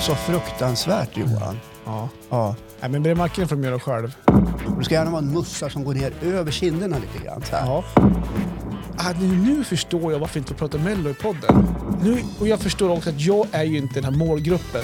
så fruktansvärt mm. Johan. Ja. Ja. Nej, men brevmackorna får de göra själv. Det ska gärna vara en mussa som går ner över kinderna lite grann. Så här. Ja. Ah, nu, nu förstår jag varför inte vi pratar Mello i podden. Nu, och jag förstår också att jag är ju inte den här målgruppen.